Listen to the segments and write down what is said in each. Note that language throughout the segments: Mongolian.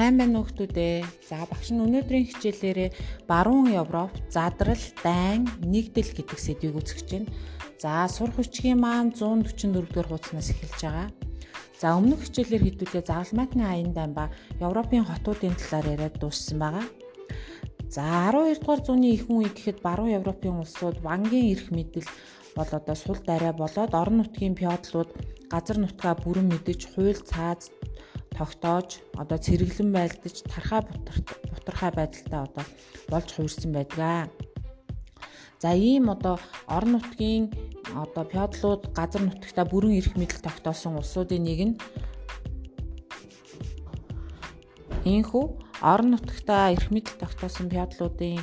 сайн байна уу хүмүүдээ. За багш нь өнөөдрийн хичээлээрээ баруун Европ задрал, дайн, нэгдэл гэдэг сэдвийг үзэж байна. За сурах хүчгийн маань 144 дугаар хуудаснаас эхэлж байгаа. За өмнөх хичээлээр хэдүүлээ загалмайтны аян дайн ба Европын хотуудын талаар яриад дууссан байгаа. За 12 дугаар зууны ихэнх үе гэхэд баруун Европын улсууд вангийн эрх мэдэл бол одоо сул дайраа болоод орон нутгийн феодлууд газар нутгаа бүрэн мэдэж хууль цааз тогтоож одоо цэргэлэн байлдаж тархаа бутархай байдалтай одоо болж хуурсан байдгаа. За ийм одоо орон нутгийн одоо феодлууд газар нутагта бүрэн эрх мэдэл тогтоосон улсуудын нэг нь Ийхүү орон нутагта эрх мэдэл тогтоосон феодлуудын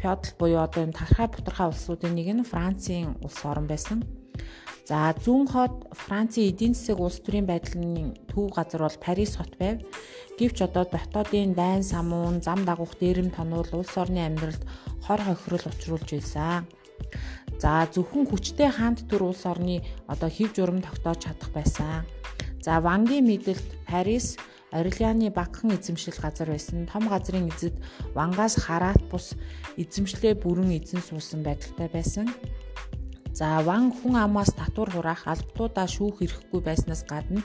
феодал буюу одоо энэ тархаа бутархай улсуудын нэг нь Францын улс орн байсан. За зүүн хот Францын эдийн засаг улс төрийн байдлын төв газар бол Парис хот байв. Гэвч одоо дотоодын дайн самуун, зам дагуух дээрэм тонуул улс орны амьдралд хор хохирол учруулж байсан. За зөвхөн хүчтэй хаант төр улс орны одоо хэв журам тогтоож чадах байсан. За Вангийн мэдэлд Парис Орелианы багахан эзэмшил газар байсан. Том газрын эзэд Вангаас хараат бус эзэмшлээ бүрэн эзэн суусан байдалтай байсан. За Ван хүн амаас татвар хураах албатуудаа шүүх эрхгүй байснаас гадна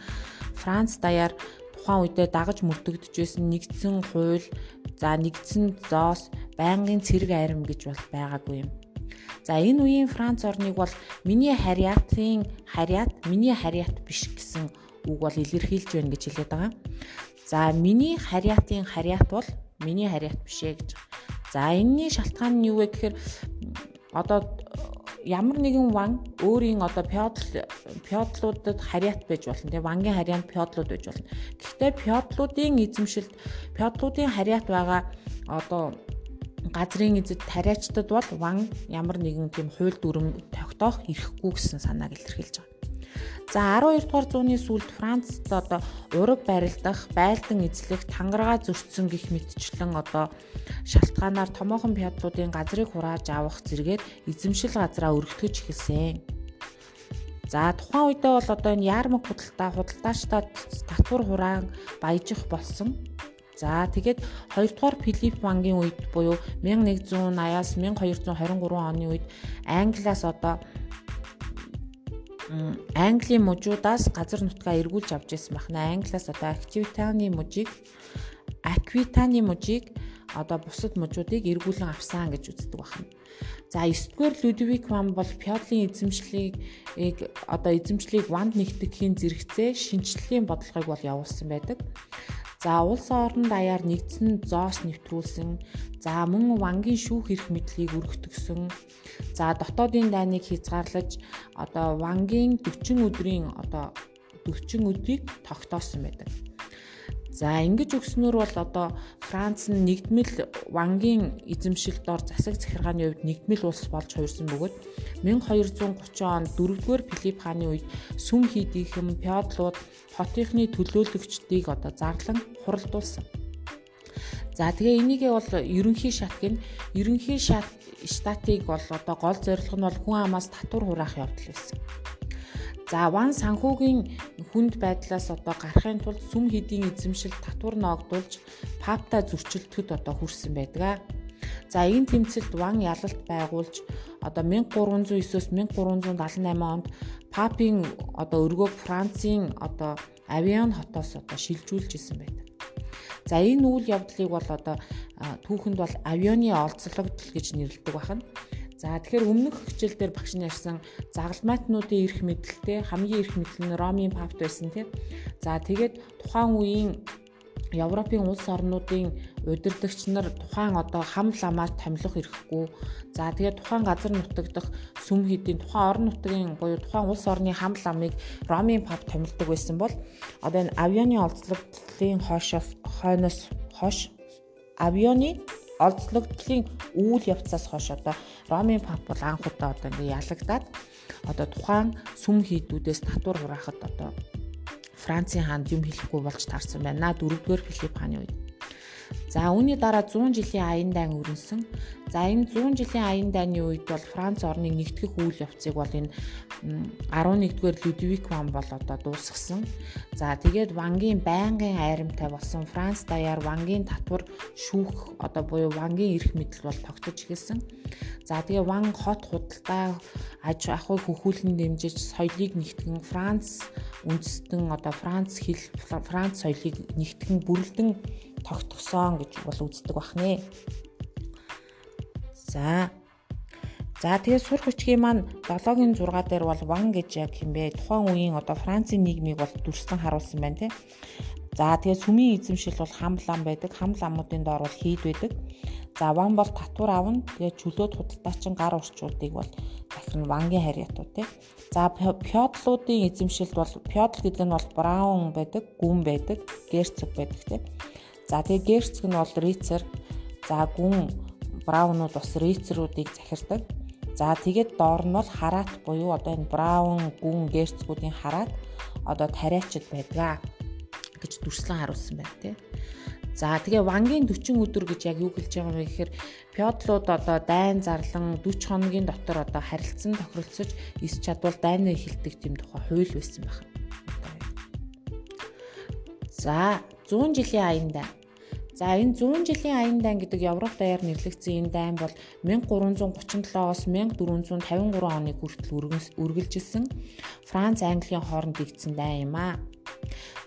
Франц даяар тухайн үедээ дагаж мөрдөгдөжсэн нэгдсэн хууль, за нэгдсэн зоос, байнгын цэрэг айрам гэж бол байгаагүй юм. За энэ үеийн Франц орныг бол миний хариатын хариат, миний хариат биш гэсэн үг бол илэрхийлж байна гэж хэлээд байгаа. За миний хариатын хариат бол миний хариат биш ээ гэж. За энэний шалтгаан нь юу вэ гэхээр одоо ямар нэгэн ван өөрийн одоо феодал феодлуудад хариат байж болно тийм вангийн харианд феодлууд байж болно. Гэхдээ феодлуудын эзэмшилд феодлуудын хариат байгаа одоо газрын эзэд тариачдад бол ван ямар нэгэн тийм хууль дүрм тогтоох эрхгүй гэсэн санааг илэрхийлж байгаа. За 12 дугаар зууны сүүлд Францд одоо ураг барилдах, байлдан эзлэх, тангараа зөрчсөн гих мэтчлэн одоо шалтгаанаар томоохон феодлуудын газрыг хурааж авах зэрэгээр эзэмшил газраа өргөтгөж эхэлсэн. За тухайн үедээ бол одоо энэ яармаг худалдаа худалдаачдад татвар хураан баяжих болсон. За тэгээд 2 дугаар Филипп Вангийн үед буюу 1180-аас 1223 оны үед Англиас одоо Английн мужуудаас газар нутгаа эргүүлж авч ирсэн байна. Англиас одоо Аквитаны мужийг Аквитаны мужийг одоо бусад мужуудыг эргүүлэн авсан гэж үздэг байна. За 9 дугаар Людвиг ван бол феодлын эзэмшлийг одоо эзэмшлийг ванд нэгтгэхийн зэрэгцээ шинжлэлийн бодлогыг бол явуулсан байдаг. За улс орон даяар нэгдсэн зоос нэвтрүүлсэн. За мөн вангийн шүүх эрх мэдлийг өргөтгсөн. За дотоодын дайныг хязгаарлаж одоо вангийн 40 өдрийн одоо 40 өдрийг тогтоосон байдаг. За ингэж өгснөр бол одоо Франц нь нэгдмэл вангийн эзэмшилд ор засаг захиргааны хувьд нэгдмэл улс болж хуурсан бөгөөд 1230 онд 4-р Филипп хааны үед сүм хийдийнхэн феодлууд хотынхны төлөөлөгчдийг одоо зарлан хуралдуулсан. За тэгээ энийгээ бол ерөнхий шатг нь ерөнхий шат штатыг бол одоо гол зорилго нь бол хүн амаас татвар хураах явдал байсан. За ван санхүүгийн хүнд байдлаас одоо гарахын тулд сүм хэдийн эзэмшил татвар ногдуулж папта зөрчилдөд одоо хүрсэн байдаг. За энэ тэмцэлд ван ялалт байгуулж одоо 1309-өөс 1378 онд папын одоо өргөөг Францын одоо авион хотоос одоо шилжүүлж исэн байдаг. За энэ үйл явдлыг бол одоо түүхэнд бол авионы олзлогдол гэж нэрлэдэг байна. За тэгэхээр өмнөх хичээл дээр багш нь ярьсан загалмайтнуудын эрх мэдэлтэй хамгийн эрх мэдэл нь Ромын папт байсан тийм. За тэгээд тухайн үеийн Европын улс орнуудын удирдагч нар тухайн одоо хам ламаар томилох эрхгүй. За тэгээд тухайн газар нутагдах сүм хэдийн тухайн орон нутгийн буюу тухайн улс орны хам ламыг Ромын пап томилдог байсан бол одоо энэ авионы олзлогдлын хойшоос хойноос хойш авионы олзлогдлын үйл явцаас хойш одоо Ромын пап бол анх удаа одоо ингээ ялагдаад одоо тухайн сүм хийдүүдээс татвар хураахад одоо Францын хаанд юм хэлэхгүй болж таарсан байна. Дөрөвдүгээр Филипп хааны үед. За үүний дараа 100 жилийн аян дайн өрнсөн. За энэ 100 жилийн аян дайны үед бол Франц орныг нэгтгэх үйл явцыг бол энэ 11-р Людвиг ван бол одоо дуусгасан. За тэгээд Вангийн байнгын айрамтай болсон Франц даяар Вангийн татвар шүүх одоо буюу Вангийн эрх мэдэл бол тогтож эхэлсэн. За тэгээ Ван хот худалдаа аж ахуйг хөхүүлэн дэмжиж соёлыг нэгтгэн Франц үндэстэн одоо Франц хэл Франц соёлыг нэгтгэн бүрэлдэн тогтгосон гэж бол үздэг бахнэ. За За тэгээд сурах хүчгийн маань 7-гийн 6 дээр бол Ван гэж яг хэмбэ тухайн үеийн одоо Францын нийгмийг бол дүрслэн харуулсан байна тий. За тэгээд сүмийн эзэмшил бол хам лам байдаг. Хам ламуудын доор бол хийд байдаг. За Ван бол татвар авна. Тэгээд чөлөөт худалдаачин гар урчуудыг бол захирна Вангийн харьяатууд тий. За феодлуудын эзэмшилд бол феодл гэдэг нь бол браун байдаг, гүн байдаг, герцог байдаг тий. За тэгээд герцог нь бол рицер. За гүн браунууд бас рицеруудыг захирдаг. За тэгээд доор нь бол хараат буюу одоо энэ браун, гүн, герцгүүдийн хараат одоо тариачид байдгаа гэж дүрслэн харуулсан байна тий. За тэгээ вангийн 40 өдөр гэж яг юу хэлж байгаа юм бэ гэхээр пёдлууд одоо дайн зарлан 40 хоногийн дотор одоо харилцан тохиролцож эс чадвал дайнаа эхэлдэг тийм тухай хууль байсан байна. За 100 жилийн аяндаа За энэ 100 жилийн аян дайн гэдэг Европ даяар нэрлэгдсэн энэ дайн бол 1337-оос 1453 оны хүртэл үргэлжилсэн Франц Английн хооронд игдсэн дайн юм аа.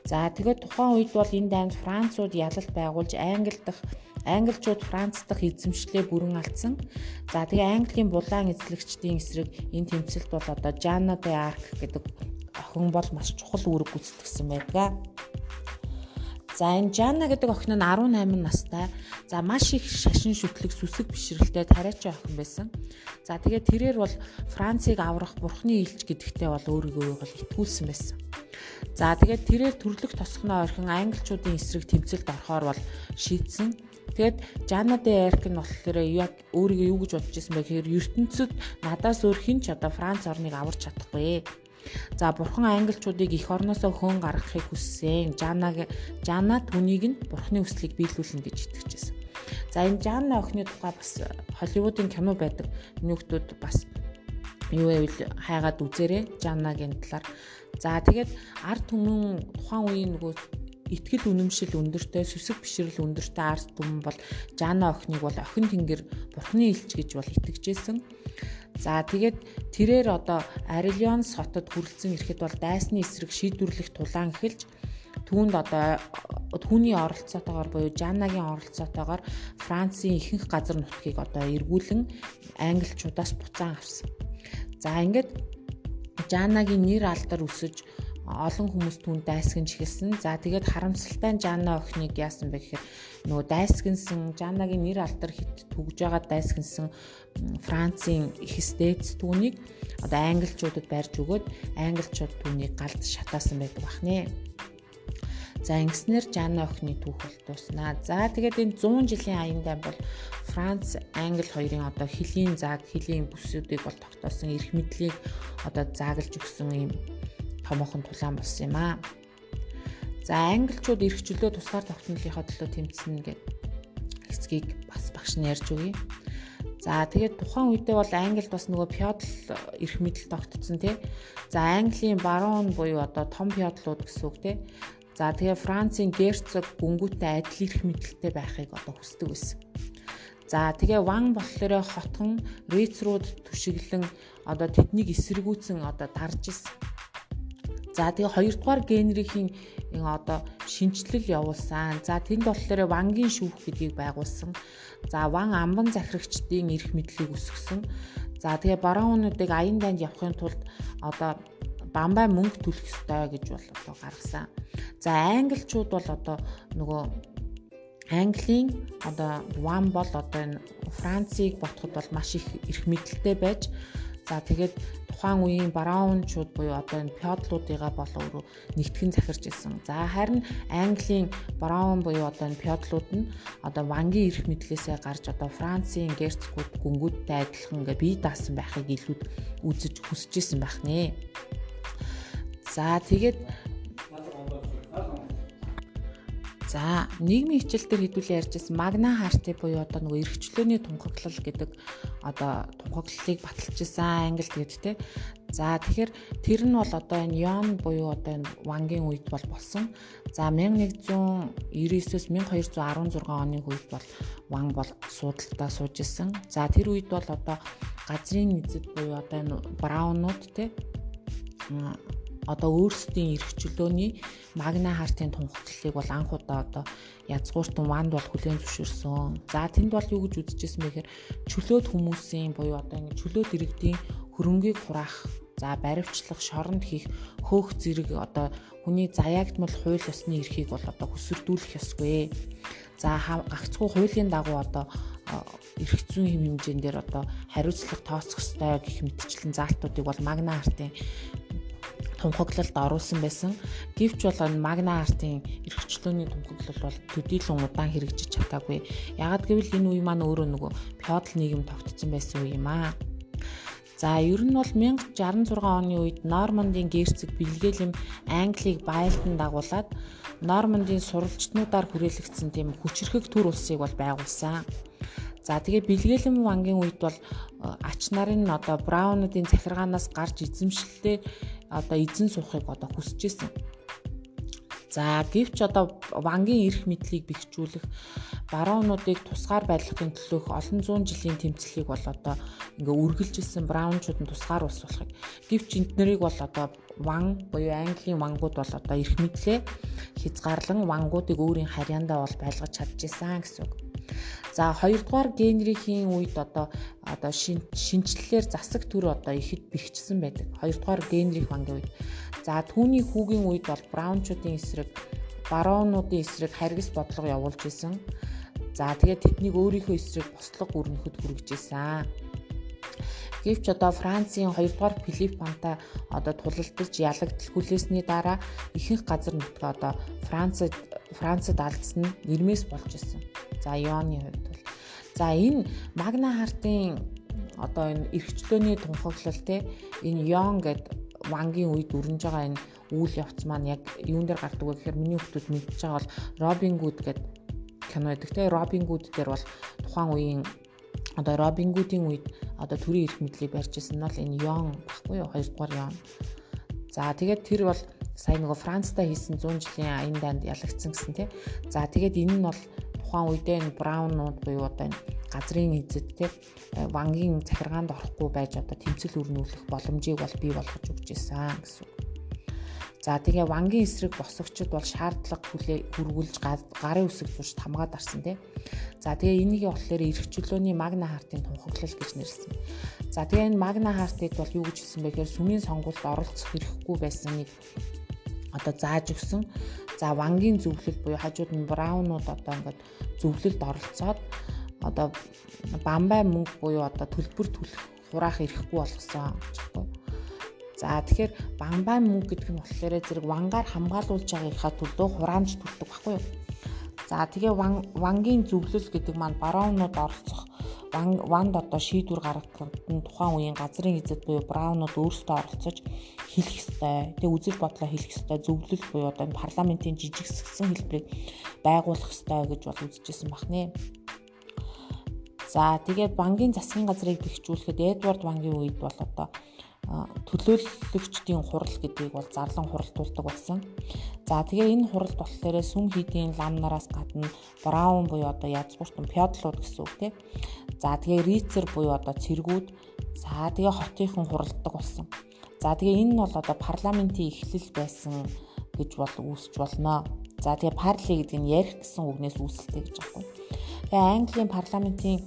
За тэгээд тухайн үед бол энэ дайнд Францууд ялалт байгуулж Англи дахь Англичууд Франц дахь эзэмшлээ бүрэн алдсан. За тэгээ Английн булаан эзлэгчдийн эсрэг энэ тэмцэлд бол одоо Жанна де Арк гэдэг охин бол маш чухал үүрэг гүйцэтгэсэн байдаг. За энэ Жанна гэдэг охин нь 18 настай. За маш их шашин шүтлэг сүсэг бишрэлтэй тариачин охин байсан. За тэгээд тэрээр бол Францыг аврах бурхны илч гэдэгтээ бол өөрийгөө бол итгүүлсэн байсан. За тэгээд тэрээр төрлөх тосгоноо орхин англичуудын эсрэг тэмцэлд орохоор бол шийдсэн. Тэгээд Жанна де Эрк нь болохоор яг өөрийгөө юу гэж бодож ирсэн бэ гэхээр ертөнцид надаас өөр хэн ч одоо Франц орныг аварч чадахгүй За бурхан англичуудыг эх орноосоо хөөн гаргахыг хүссэн. Жанаг Жана түүнийг нь бурханы хүслийг биелүүлнэ гэж итгэжсэн. За энэ Жанна охины тухай бас Холливуудын кино байдаг. Нөхдүүд бас юу байвал хайгаад үзээрэй Жаннагийн талаар. За тэгээд ард түмэн тухайн үеийн нөгөө итгэл үнэмшил өндөртэй сүсэг бишрэл өндөртэй ард түмэн бол Жанна охиныг бол охин тэнгэр бурхны илч гэж бол итгэжсэн. За тэгээд тэрээр одоо Ариллион хотод хүрэлцэн ирэхэд бол дайсны эсрэг шийдвэрлэх тулаан эхэлж түүнд одоо түүний оролцоотойгоор буюу Жаннагийн оролцоотойгоор Францын ихэнх газар нутгийг одоо эргүүлэн англичуудаас буцаан авсан. За ингээд Жаннагийн нэр алдар өсөж олон хүмүүс түүнд дайсагнж эхэлсэн. За тэгээд харамсалтай Жанна охиныг яасан бэ гэхээр нөгөө дайсагнсан Жаннагийн нэр алдар хит түгж байгаа дайсагнсан Францын их стэйц түүнийг одоо англичуудад барьж өгөөд англичууд түүнийг галд шатаасан байдаг бахнэ. За ингэснээр Жанна охины түүх бол дуснаа. За тэгээд энэ 100 жилийн аяндаа бол Франц, Англи хоёрын одоо хөлийн зааг, хөлийн бүсүүдийг бол тогтоосон эрх мэдлийг одоо заагалж өгсөн юм томоохон тулаан болсон юм аа. За англичууд эрхчлөө тусгаар тогтнолынхоо төлөө тэмцэнэ гэдэг хэсгийг бас багш нь ярьж өгье. За тэгээд тухайн үедээ бол Англид бас нөгөө феодал эрх мэдэл тогтцсон тий. За Английн барон буюу одоо том феодлууд гэсэн үг тий. За тэгээ Францын герцог гүнгүүтээ адил эрх мэдэлтэй байхыг одоо хүсдэг байсан. За тэгээ Ван болохоор хотхон рицрууд түшиглэн одоо тэднийг эсэргүүцэн одоо тарж исэн. За тэгээ хоёрдугаар генерийн одоо шинжилэл явуулсан. За тэнд болохоор вангийн шүүх гэдгийг байгуулсан. За ван амбан захирагчдын эрх мэдлийг өсгсөн. За тэгээ баруунуудыг аян дайнд явахын тулд одоо бамбай мөнгө төлөх ёстой гэж бол одоо гаргасан. За англичууд бол одоо нөгөө Английн одоо ван бол одоо энэ Францыг ботход бол маш их эрх мэдэлтэй байж за тэгээд тухайн үеийн бараунчууд буюу одоо энэ пёдлуудыгаа бол өөрөө нэгтгэн захирч ирсэн. За харин Английн браун буюу одоо энэ пёдлууд нь одоо вангийн эрх мэдлээсээ гарч одоо Францын герцогуд гүнгүүдтэй адилхан ингээ бие даасан байхыг илүүд үзэж хүсэж исэн байх нэ. За тэгээд За нийгмийн хичээл дээр хэдүүлээ ярьжсэн магна харти буюу одоо нөгөө эрхчлөөний тунхаглал гэдэг одоо тунхаглалыг баталжсэн англи тэгээд те. За тэгэхээр тэр нь бол одоо энэ Йон буюу одоо энэ Вангийн үед бол болсон. За 1199-с 1216 оны үед бол Ван бол суудалтаа сууж исэн. За тэр үед бол одоо газрын эзэд буюу одоо энэ браунууд те одоо өөрсдийн эрх чөлөөний магна хартын тунхаглалыг бол анх удаа одоо язгууртан ванд бол хүлээн зөвшөөрсөн. За тэнд бол юу гэж үзэжсэн бэ гэхээр чөлөөт хүмүүсийн буюу одоо ингэ чөлөөт иргэдийн хөрөнгийг хураах за баривчлах, шоронд хийх, хөөх зэрэг одоо хүний заяагдмал хууль ёсны эрхийг бол одоо хөсөрдүүлэх ёсгүй. За гагцхүү хуулийн дагуу одоо эрх зүйн хэм хэмжээнд дээр одоо хариуцлага тооцох ёстой гэх мэтчлэн заалтуудыг бол магна хартын тунхаглалд оруулсан байсан. Гэвч бол магна артын эрхчлөөний тунхаглал бол төдийлөн удаан хэрэгжиж чадаагүй. Ягаад гэвэл энэ үе маань өөрөө нөгөө феодал нийгэм тогтцсон байсан үе юм аа. За ер нь бол 1066 оны үед Нормандын герцог Бэлгээлэм Англиг байлдан дагуулад Нормандын суралжтнуудаар хүрээлэгдсэн тийм хүчрхэг төр улсыг бол байгуулсан. За тэгээ бэлгээлэн вангийн үед бол ач нарын одоо браунуудын захиргаанаас гарч эзэмшлээ одоо эзэн суухыг одоо хүсэж исэн. За гэвч одоо вангийн эрх мэдлийг бэхжүүлэх баруунуудыг тусгаар байлгахын төлөөх олон зуун жилийн тэмцлийг бол одоо ингээ үргэлжилсэн браунчууд нь тусгаар улс болохыг. Гэвч эднэрийг бол одоо ван буюу Английн вангууд бол одоо эрх мэдлээ хязгаарлан вангуудыг өөрийн харьяандаа бол байлгаж чадчихсан гэсэн үг. За хоёрдугаар генрийн үед одоо одоо шинчлэлээр засаг төр одоо ихэд бэхжсэн байдаг. Хоёрдугаар генрих вангийн үед. За түүний хүүгийн үед бол браунчуудын эсрэг бароонуудын эсрэг харгас бодлого явуулж исэн. За тэгээд тэднийг өөрийнхөө эсрэг бослого өрнөхөд хүргэж исэн. Гэвч одоо Францын 2 дугаар Филипп Панта одоо тулалдаж ялагдл хүлээсний дараа ихэнх газар нутгаа одоо Францад Францад алдсан нэрмээс болж исэн. За Йоны хувьд бол за энэ Магна хартын одоо энэ эрхчлөөний тунхаглал те энэ Йон гэд Вангийн үед өрнөж байгаа энэ үйл явц маань яг юун дээр гардаг вэ гэхээр миний хүмүүс мэдчихэж байгаа бол Робин Гуд гэд кино байдаг те Робин Гуд дээр бол тухайн үеийн одоо Робин Гудийн үед одоо төрийн эрх мэдлийг барьж ирсэн нь бол энэ Йон баггүй юу 2 дугаар Йон. За тэгээд тэр бол сая нөгөө Францтай хийсэн 100 жилийн аян данд ялагдсан гэсэн тий. За тэгээд энэ нь бол тухайн үедээ браунууд буюу одоо энэ газрын эзэд те вангийн захиргаанд орохгүй байж одоо тэмцэл өрнүүлэх боломжийг бол бий болгож өгч ирсэн гэсэн. За тэгээ вангийн эсрэг босгочд бол шаардлага хүргүүлж гарын үсэг зурж хамгаад арсан тий. За тэгээ энийг болохоор эрхчлөөний магна хартын тунхаглал гэж нэрлсэн. За тэгээ энэ магна хартыг бол юу гэж хэлсэн бэ гэхээр сүмийн сонгуульд оролцох хэрэггүй байсан нэг одоо зааж өгсөн. За вангийн зөвлөл буюу хажууд нь браунууд одоо ингээд зөвлөлд оролцоод одоо бамбай мөнгө буюу одоо төлбөр төлөх хураах эрхгүй болгосон гэхгүй. За тэгэхээр бамбай мөнгө гэдэг нь болохоор зэрэг вангаар хамгаалуулж байгаагийнхаа төлөө хураамж төлдөг байхгүй юу? За тэгээ вангийн зөвлөл гэдэг маань бароонууд оролцох ванд одоо шийдвэр гаргахад нь тухайн үеийн газрын эзэд буюу браунууд өөрсдөө оролцож хэлэх ёстой. Тэгээ үзэл бодлоо хэлэх ёстой. Зөвлөл буюу одоо парламентын жижигсгсэн хэлбэрийг байгуулах ёстой гэж бол үзэжсэн бахнэ. За тэгээд банкын засгийн газрыг бэхжүүлэхэд Эдвард банкын үед бол одоо төлөөлөгчдийн хурал гэдгийг бол зарлан хуралдуулдаг болсон. За тэгээ энэ хуралд болохоор сүм хийдийн лам нараас гадна браун буюу одоо язгууртан феодлууд гэсэн үг тийм. За тэгээ рицер буюу одоо цэргүүд за тэгээ хотынхан хуралддаг болсон. За тэгээ энэ нь бол одоо парламентын эхлэл байсан гэж бол үүсч болно. За тэгээ парли гэдэг нь ярих гэсэн үгнээс үүсэлтэй гэж байна. Тэгээ Английн парламентын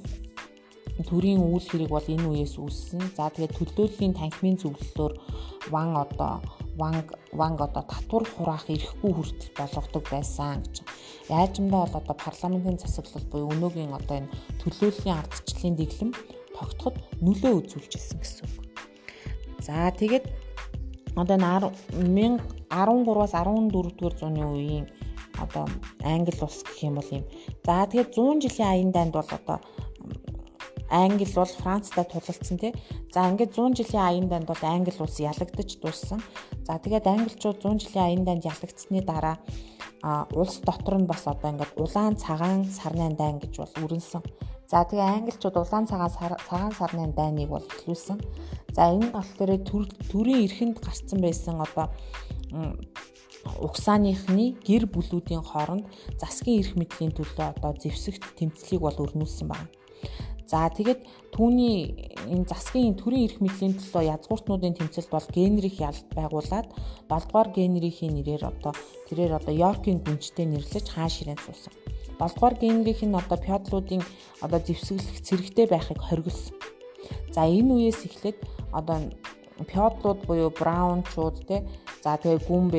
төрийн үйл хэрэг бол энэ үеэс үүссэн. За тэгээд төлөөллийн танхимын зөвлөлөөр ван одоо ванг ванг одоо татвар хураах эрхгүй хүртэл болгодог байсан гэж. Яажмдаа бол одоо парламентын засаглал буюу өнөөгийн одоо энэ төлөөллийн ардчлалын дэглэм тогтоход нөлөө үзүүлж ирсэн гэсэн үг. За тэгээд одоо энэ 13-аас 14 дугаар зууны үеийн одоо англи улс гэх юм бол юм. За тэгээд 100 жилийн аян данд бол одоо Англи бол Францтай тулалдсан тий. За ингээд 100 жилийн аян данд бол Англи улс ялагдаж дууссан. За тэгээд англичууд 100 жилийн аян данд ялагдсны дараа а улс дотор нь бас одоо ингээд улаан цагаан сарны дайн гэж бол өрнсөн. За тэгээ англичууд улаан цагаан цагаан сарны дайныг бол эхлүүлсэн. За энэ болохоор төрийн эрхэнд гарцсан байсан одоо угсааныхны гэр бүлүүдийн хооронд засгийн эрх мэдлийн төлөө одоо зэвсэгт тэмцлийг бол өрнүүлсэн байна. За тэгээд түүний энэ засгийн төрийн эрх мэдлийн төлөө язгууртнуудын тэмцэлд бол генерих ялт байгуулад 7 дугаар генерийн нэрээр одоо тэрээр одоо Йоркийн гүнжтэй нэрлэж хаан ширээнд суусан. 7 дугаар генерих нь одоо пёдлуудын одоо зэвсэглэх цэрэгтэй байхыг хориглосон. За энэ үеэс эхлээд одоо пёдлууд буюу браунчууд те за тэгээ гүн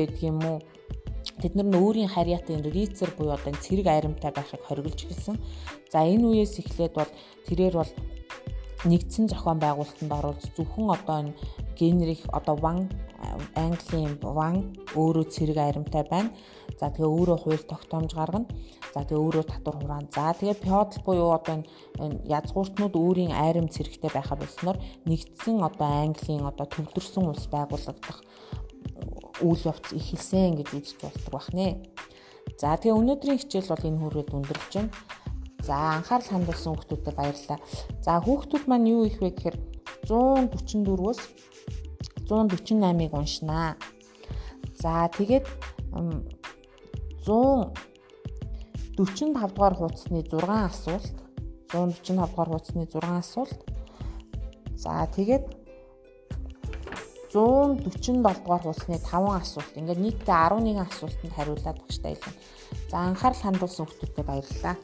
уу Тэд нар нь өөрийн харьяатын рицер буюу одоо цэрэг айрамтай байхыг хориглож эхэлсэн. За энэ үеэс эхлээд бол тэрээр бол нэгдсэн зохион байгуулалтанд оруулж зөвхөн одоо энэ генерих одоо ван Английн ван өөрөө цэрэг айрамтай байна. За тэгээ өөрөө хууль тогтоомж гаргана. За тэгээ өөрөө татвар хураана. За тэгээ феодал буюу одоо энэ язгууртнууд өөрийн айрам цэрэгтэй байхаа болсноор нэгдсэн одоо Английн одоо төвлөрсөн улс байгуулагдах үйл явц эхэлсэн гэж үзэж болдог бахнэ. За тэгээ өнөөдрийн хичээл бол энэ хүрээд өндөрлж байна. За анхаарал хандуулсан хүмүүстээ баярлалаа. За хүүхдүүд маань юу их вэ гэхээр 144-өөс 148-ыг уншнаа. За тэгээд 145 дугаар хуудасны 6 асуулт 145 дугаар хуудасны 6 асуулт. За тэгээд 147 дугаар хуудасны 5 асуулт. Ингээд нийтдээ 11 асуултанд хариулаад багштай илгэн. За анхаарал хандуулсан хүмүүстээ баярлалаа.